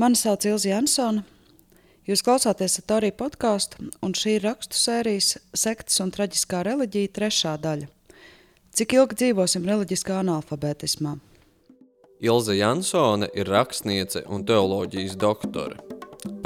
Mani sauc Ilza Jansona. Jūs klausāties Satorija podkāstu, un šī ir rakstu sērijas Sektas un traģiskā reliģija trešā daļa. Cik ilgi dzīvosim reliģiskā analfabētismā? Ilze Jansone ir rakstniece un teoloģijas doktore.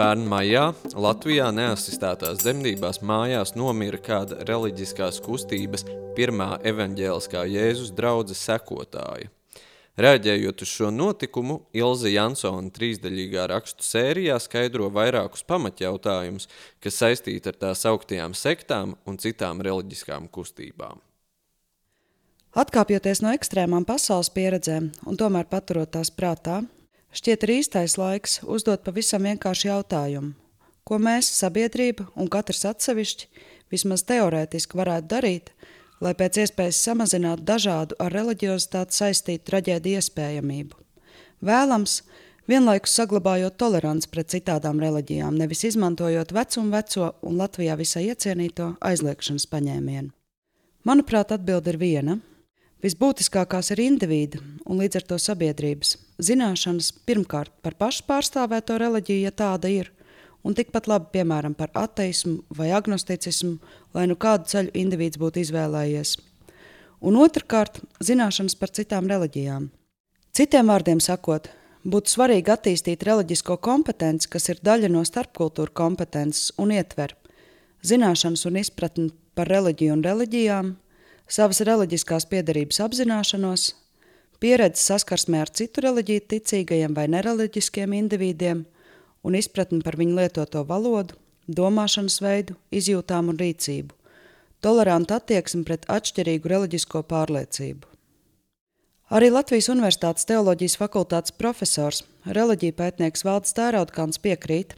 Pērn maijā Latvijā neasistētās dzemdībās mājās nomira kāda reliģiskās kustības pirmā evaņģēliskā Jēzus draudzes sekotāja. Rēģējot uz šo notikumu, Ilze Jansona trīsdaļīgā rakstu sērijā skaidro vairākus pamatjautājumus, kas saistīti ar tās augtajām sektām un citām reliģiskām kustībām. Atkāpjoties no ekstrēmām pasaules pieredzēm un tomēr paturot tās prātā, šķiet ir īstais laiks uzdot pavisam vienkāršu jautājumu. Ko mēs, sabiedrība un katrs atsevišķi, vismaz teorētiski varētu darīt, lai pēc iespējas samazinātu dažādu ar reliģiozitāti saistītu traģēdiju iespējamību. Vēlams, vienlaikus saglabājot toleranci pret citādām reliģijām, nevis izmantojot vecumu veco un Latvijā visai iecienīto aizliekšanas paņēmienu. Manuprāt, atbilde ir viena. Visbūtiskākās ir indivīda un līdz ar to sabiedrības zināšanas pirmkārt par pašu pārstāvēto reliģiju, ja tāda ir, un tikpat labi, piemēram, par ateismu vai agnosticismu, lai nu kādu ceļu indivīds būtu izvēlējies. Un otrkārt, zināšanas par citām reliģijām. Citiem vārdiem sakot, būtu svarīgi attīstīt reliģisko kompetenci, kas ir daļa no starpkultūra kompetences un ietver zināšanas un izpratni par reliģiju un reliģijām, savas reliģiskās piedarības apzināšanos, pieredzi saskarsmē ar citu reliģiju ticīgajiem vai nereliģiskiem individiem un izpratni par viņu lietoto valodu, domāšanas veidu, izjūtām un rīcību, tolerantu attieksmi pret atšķirīgu reliģisko pārliecību. Arī Latvijas Universitātes teoloģijas fakultātes profesors, reliģija pētnieks Valdis Tērautkāns piekrīt,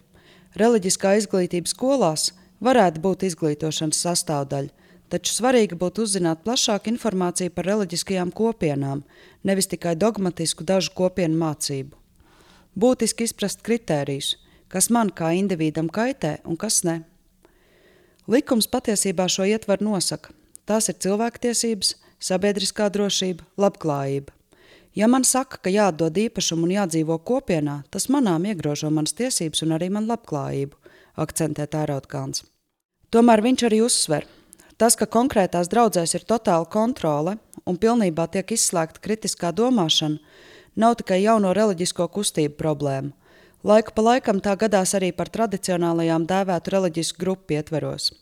reliģiskā izglītība skolās varētu būt izglītošanas sastāvdaļa, taču svarīgi būtu uzzināt plašāku informāciju par reliģiskajām kopienām, nevis tikai dogmatisku dažu kopienu mācību. Būtiski izprast kritērijus, kas man kā individam kaitē un kas ne. Likums patiesībā šo ietvaru nosaka. Tās ir cilvēktiesības, sabiedriskā drošība, labklājība. Ja man saka, ka jādod īpašumu un jādzīvo kopienā, tas manām iegrožo manas tiesības un arī man labklājību, akcentē Tērautkāns. Tomēr viņš arī uzsver, tas, ka konkrētās draudzēs ir totāla kontrole un pilnībā tiek izslēgta kritiskā domāšana, nav tikai jauno reliģisko kustību problēma. Laiku pa laikam tā gadās arī par tradicionālajām dēvētu reliģisku grupu ietveros.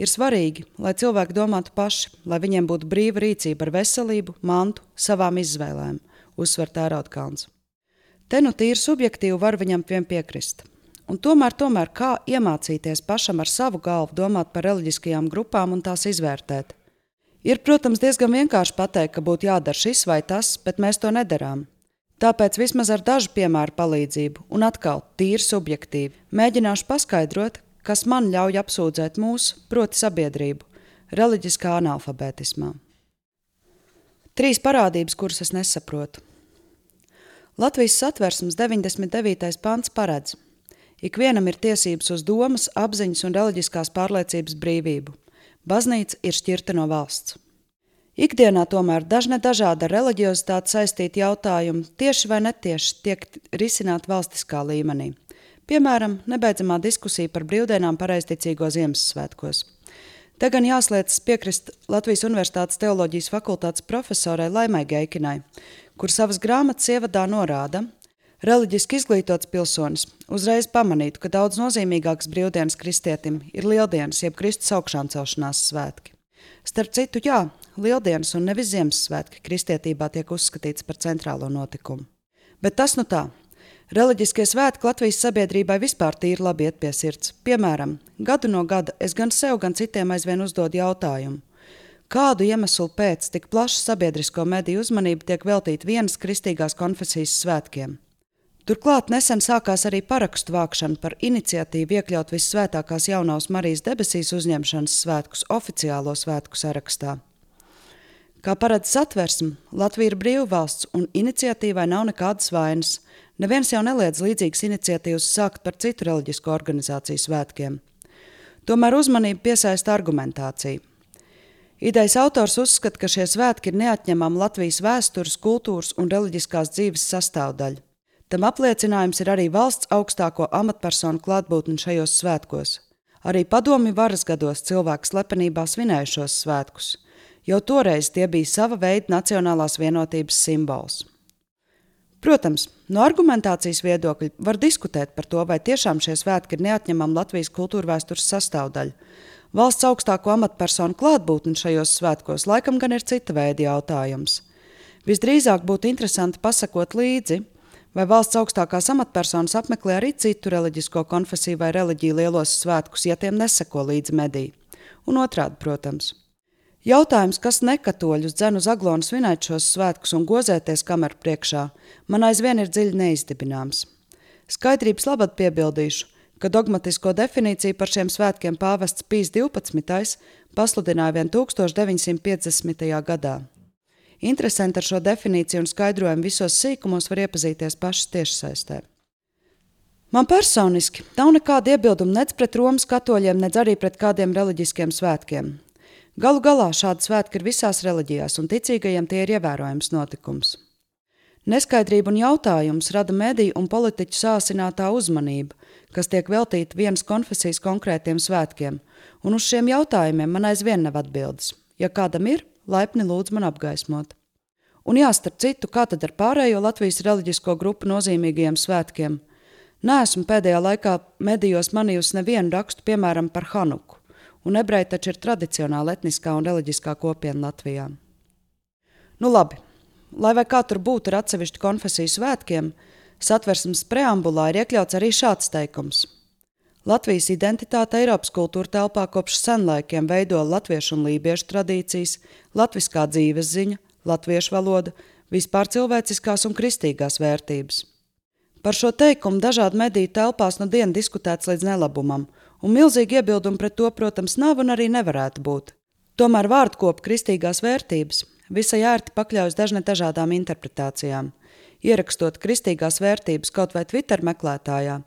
Ir svarīgi, lai cilvēki domātu paši, lai viņiem būtu brīva rīcība ar veselību, mantu, savām izvēlēm, uzsver Tērautkāns. Te nu tīri subjektīvi var viņam vien piekrist. Un tomēr, tomēr, kā iemācīties pašam ar savu galvu domāt par reliģiskajām grupām un tās izvērtēt? Ir, protams, diezgan vienkārši pateikt, ka būtu jādara šis vai tas, bet mēs to nedarām. Tāpēc vismaz ar dažu piemēru palīdzību, un atkal tīri subjektīvi, mēģināšu paskaidrot, kas man ļauj apsūdzēt mūsu, proti, sabiedrību, reliģiskā analfabētismā. Trīs parādības, kuras es nesaprotu. Latvijas satversmes 99. pants paredz, ka ikvienam ir tiesības uz domas, apziņas un reliģiskās pārliecības brīvību. Baznīca ir šķirta no valsts. Ikdienā tomēr dažne dažādi ar reliģiozitāti saistīti jautājumi tieši vai netieši tiek risināti valstiskā līmenī. Piemēram, nebeidzamā diskusija par brīvdienām pareizticīgo Ziemassvētkos. Te gan jāsliecas piekrist Latvijas Universitātes teoloģijas fakultātes profesorai Laimai Geikinai, kur savas grāmatas ievadā norāda, Reliģiski izglītots pilsonis uzreiz pamanītu, ka daudz nozīmīgākas brīvdienas kristietim ir lieldienas, jeb Kristus augšām celšanās svētki. Starp citu, jā, lieldienas un nevis Ziemassvētki kristietībā tiek uzskatīts par centrālo notikumu. Bet tas nu tā. Reliģiskie svētki Latvijas sabiedrībai vispār tīri labi iet pie sirds. Piemēram, gadu no gada es gan sev, gan citiem aizvien uzdodu jautājumu. Kādu iemeslu pēc tik plaša sabiedrisko mediju uzmanība tiek veltīta vienas kristīgās konfesijas svētkiem? Turklāt nesen sākās arī parakstu vākšana par iniciatīvu iekļaut visvētākās jaunās Marijas debesīs uzņemšanas svētkus oficiālo svētku sarakstā. Kā paredz satversme, Latvija ir brīva valsts un iniciatīvai nav nekādas vainas. Neviens jau neliedz līdzīgas iniciatīvas sākt par citu reliģisko organizāciju svētkiem. Tomēr uzmanību piesaista argumentācija. Idejas autors uzskata, ka šie svētki ir neatņemama Latvijas vēstures, kultūras un reliģiskās dzīves sastāvdaļa. Tam apliecinājums ir arī valsts augstāko amatpersonu klātbūtne šajos svētkos. Arī padomi varas gados cilvēki slepenībā svinēja šos svētkus. Jau toreiz tie bija sava veida nacionālās vienotības simbols. Protams, no argumentācijas viedokļa var diskutēt par to, vai tiešām šie svētki ir neatņemama Latvijas kultūra vēstures sastāvdaļa. Valsts augstāko amatpersonu klātbūtne šajos svētkos laikam gan ir cita veida jautājums. Visdrīzāk būtu interesanti pasakot līdzi, vai valsts augstākās amatpersonas apmeklē arī citu reliģisko konfesiju vai reliģiju lielos svētkus, ja tiem neseko līdzi mediji. Un otrādi, protams. Jautājums, kas nekatoļus dzen uz aglonu svinēt šos svētkus un gozēties kameru priekšā, man aizvien ir dziļi neizdibināms. Skaidrības labad piebildīšu, ka dogmatisko definīciju par šiem svētkiem pāvests Pīs 12. pasludināja vien 1950. gadā. Interesanti ar šo definīciju un skaidrojumu visos sīkumos var iepazīties pašas tiešsaistē. Man personiski nav nekāda iebilduma nec pret Romas katoļiem, nec arī pret kādiem reliģiskiem svētkiem. Galu galā šādi svētki ir visās reliģijās, un ticīgajiem tie ir ievērojams notikums. Neskaidrība un jautājums rada mediju un politiķu sāsinātā uzmanība, kas tiek veltīta vienas konfesijas konkrētiem svētkiem, un uz šiem jautājumiem man aizvien nav atbildes. Ja kādam ir, laipni lūdz man apgaismot. Un jā, starp citu, kā tad ar pārējo Latvijas reliģisko grupu nozīmīgajiem svētkiem? Nē, esmu pēdējā laikā medijos manījusi nevienu rakstu, piemēram, par Hanuku, un ebreji taču ir tradicionāla etniskā un reliģiskā kopiena Latvijā. Nu labi, lai kā tur būtu ar atsevišķu konfesiju svētkiem, satversmes preambulā ir iekļauts arī šāds teikums – Latvijas identitāte Eiropas kultūra telpā kopš senlaikiem veido latviešu un lībiešu tradīcijas, latviskā dzīvesziņa, latviešu valoda, vispār cilvēciskās un kristīgās vērtības. Par šo teikumu dažādu mediju telpās no dienas diskutēts līdz nelabumam, un milzīgi iebildumi pret to, protams, nav un arī nevarētu būt. Tomēr vārdkopa kristīgās vērtības visai ērti pakļaujas dažne dažādām interpretācijām. Ierakstot kristīgās vērtības kaut vai Twitter meklētājā,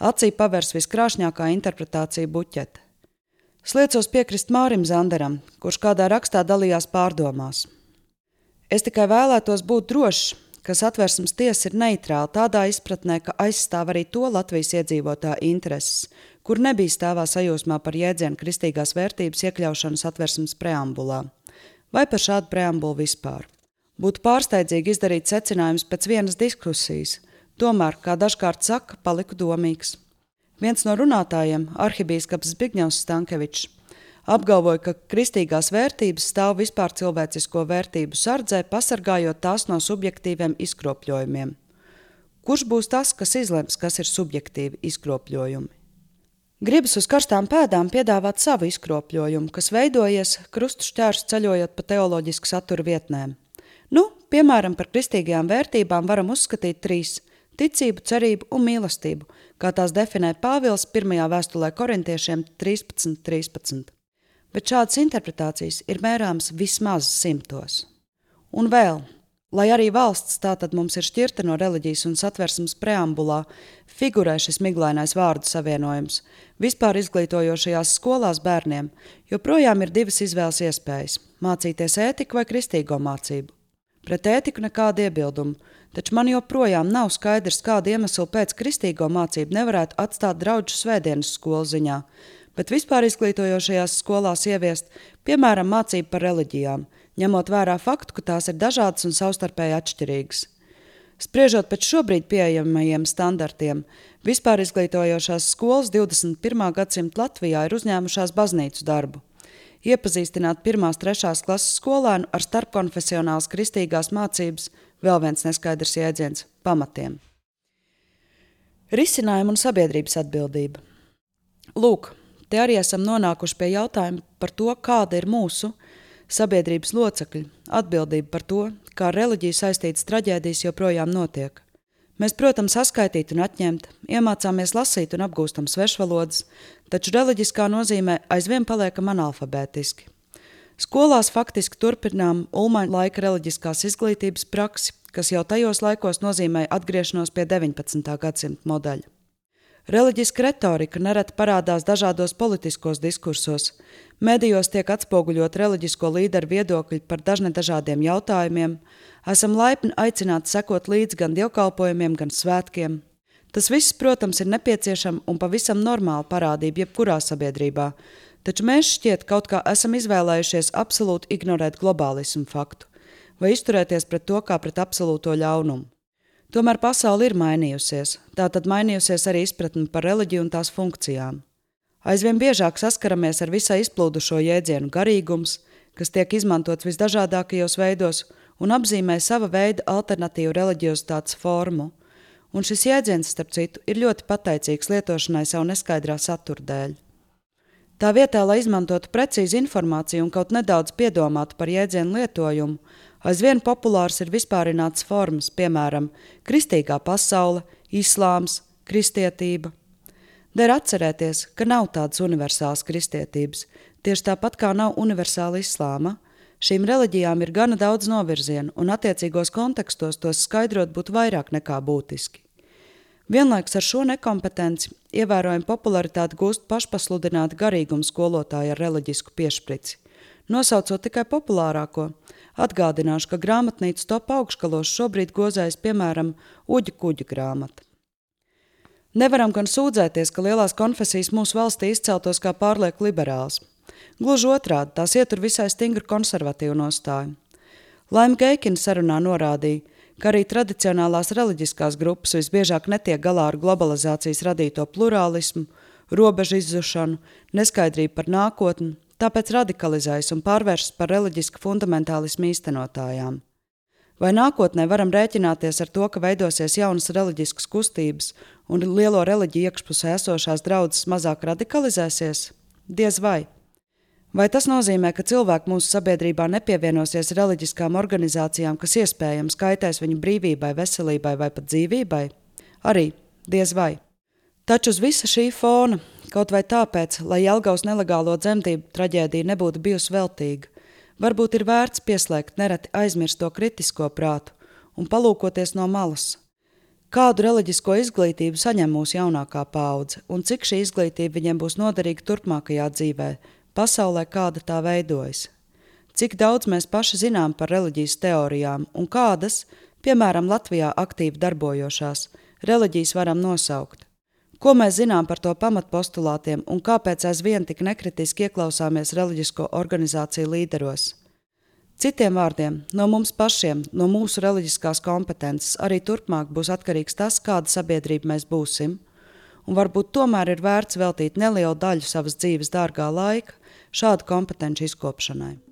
acī pavērs viskrāšņākā interpretācija buķete. Sliecos piekrist Mārim Zanderam, kurš kādā rakstā dalījās pārdomās. Es tikai vēlētos būt drošs, ka satversmes tiesa ir neitrāla tādā izpratnē, ka aizstāv arī to Latvijas iedzīvotāju intereses, kur nebija stāvā sajūsmā par jēdzienu kristīgās vērtības iekļaušanu satversmes preambulā, vai par šādu preambulu vispār. Būtu pārsteidzīgi izdarīt secinājumus pēc vienas diskusijas – Tomēr, kā dažkārt saka, paliku domīgs. Viens no runātājiem, arhibīskaps Zbigņevs Stankevičs, apgalvoja, ka kristīgās vērtības stāv vispār cilvēcisko vērtību sardzē, pasargājot tās no subjektīviem izkropļojumiem. Kurš būs tas, kas izlems, kas ir subjektīvi izkropļojumi? Gribas uz karstām pēdām piedāvāt savu izkropļojumu, kas veidojies krustu šķērsu ceļojot pa teoloģisku satura vietnēm. Nu, piemēram, par kristīgajām vērtībām varam uzskatīt trīs ticību, cerību un mīlestību, kā tās definē Pāvils pirmajā vēstulē korintiešiem 13.13. 13. Bet šādas interpretācijas ir mērāmas vismaz simtos. Un vēl, lai arī valsts tātad mums ir šķirta no reliģijas un satversmes preambulā, figurē šis miglainais vārdu savienojums, vispār izglītojošajās skolās bērniem joprojām ir divas izvēles iespējas – mācīties ētiku vai kristīgo mācību. Pret ētiku nekāda iebilduma, taču man joprojām nav skaidrs, kādu iemeslu pēc kristīgo mācību nevarētu atstāt draugu svētdienas skolu ziņā, bet vispār izglītojošajās skolās ieviest, piemēram, mācību par reliģijām, ņemot vērā faktu, ka tās ir dažādas un savstarpēji atšķirīgas. Spriežot pēc šobrīd pieejamajiem standartiem, vispār izglītojošās skolas 21. gadsimta Latvijā ir uzņēmušās baznīcu darbu. Iepazīstināt 1.3. klases skolēnu ar starpkonfesionālas kristīgās mācības – Vēl viens neskaidrs jēdziens - pamatiem. Risinājuma un sabiedrības atbildība. Lūk, te arī esam nonākuši pie jautājuma par to, kāda ir mūsu sabiedrības locekļu atbildība par to, kā ar reliģiju saistītas traģēdijas joprojām notiek. Mēs, protams, saskaitīt un atņemt, iemācāmies lasīt un apgūstam svešvalodas, taču reliģiskā nozīmē aizvien paliekam analfabētiski. Skolās faktiski turpinām Ulmaņa laika reliģiskās izglītības praksi, kas jau tajos laikos nozīmēja atgriešanos pie 19. gadsimta modeļa. Reliģiska retorika nereti parādās dažādos politiskos diskursos. Medijos tiek atspoguļot reliģisko līderu viedokļi par dažnedāžādiem jautājumiem. Esam laipni aicināti sekot līdzi gan dievkalpojumiem, gan svētkiem. Tas viss, protams, ir nepieciešama un pavisam normāla parādība jebkurā sabiedrībā, taču mēs šķiet kaut kā esam izvēlējušies absolūti ignorēt globālismu faktu vai izturēties pret to kā pret absolūto ļaunumu. Tomēr pasaule ir mainījusies, tā tad mainījusies arī izpratne par reliģiju un tās funkcijām. Aizvien biežāk saskaramies ar visai izplūdušo jēdzienu garīgums, kas tiek izmantots visdažādākajos veidos un apzīmē sava veida alternatīvu reliģiozitātes formu – un šis jēdziens, starp citu, ir ļoti pateicīgs lietošanai savu neskaidrā satura dēļ. Tā vietā, lai izmantotu precīzu informāciju un kaut nedaudz piedomātu par jēdzienu lietojumu, aizvien populārs ir vispārināts formas, piemēram, kristīgā pasaule, islāms, kristietība. Der atcerēties, ka nav tādas universālas kristietības, tieši tāpat kā nav universāla islāma. Šīm reliģijām ir gana daudz novirzienu, un attiecīgos kontekstos tos skaidrot būtu vairāk nekā būtiski. Vienlaikus ar šo nekompetenci ievērojama popularitāte gūst pašpasludināta garīguma skolotāja ar reliģisku piešprici. Nosaucot tikai populārāko, atgādināšu, ka grāmatnīcas top augšgalos šobrīd gozējas piemēram Uģa kuģa grāmata. Nevaram gan sūdzēties, ka lielās konfesijas mūsu valstī izceltos kā pārlieku liberāls. Gluži otrādi, tās ietur visai stingru konservatīvu nostāju. Laima Geikina sarunā norādīja, ka arī tradicionālās reliģiskās grupas visbiežāk netiek galā ar globalizācijas radīto plurālismu, robežu izzušanu, neskaidrību par nākotni, tāpēc radikalizējas un pārvēršas par reliģisku fundamentālismu īstenotājām. Vai nākotnē varam rēķināties ar to, ka veidosies jaunas reliģiskas kustības un lielo reliģiju iekšpusē esošās draudzes mazāk radikalizēsies? Diez vai! Vai tas nozīmē, ka cilvēki mūsu sabiedrībā nepievienosies reliģiskām organizācijām, kas iespējams kaitēs viņu brīvībai, veselībai vai pat dzīvībai? Arī diez vai. Taču uz visa šī fona, kaut vai tāpēc, lai Jelgavas nelegālo dzemdību traģēdija nebūtu bijusi veltīga, varbūt ir vērts pieslēgt nereti aizmirsto kritisko prātu un palūkoties no malas. Kādu reliģisko izglītību saņem mūsu jaunākā paudze, un cik šī izglītība viņiem būs noderīga turpmākajā dzīvē, pasaulē, kāda tā veidojas. Cik daudz mēs paši zinām par reliģijas teorijām un kādas, piemēram, Latvijā aktīvi darbojošās, reliģijas varam nosaukt? Ko mēs zinām par to pamatpostulātiem un kāpēc aizvien tik nekritiski ieklausāmies reliģisko organizāciju līderos? Citiem vārdiem, no mums pašiem, no mūsu reliģiskās kompetences arī turpmāk būs atkarīgs tas, kāda sabiedrība mēs būsim, un varbūt tomēr ir vērts veltīt nelielu daļu savas dzīves dārgā laika šādu kompetenci izkopšanai.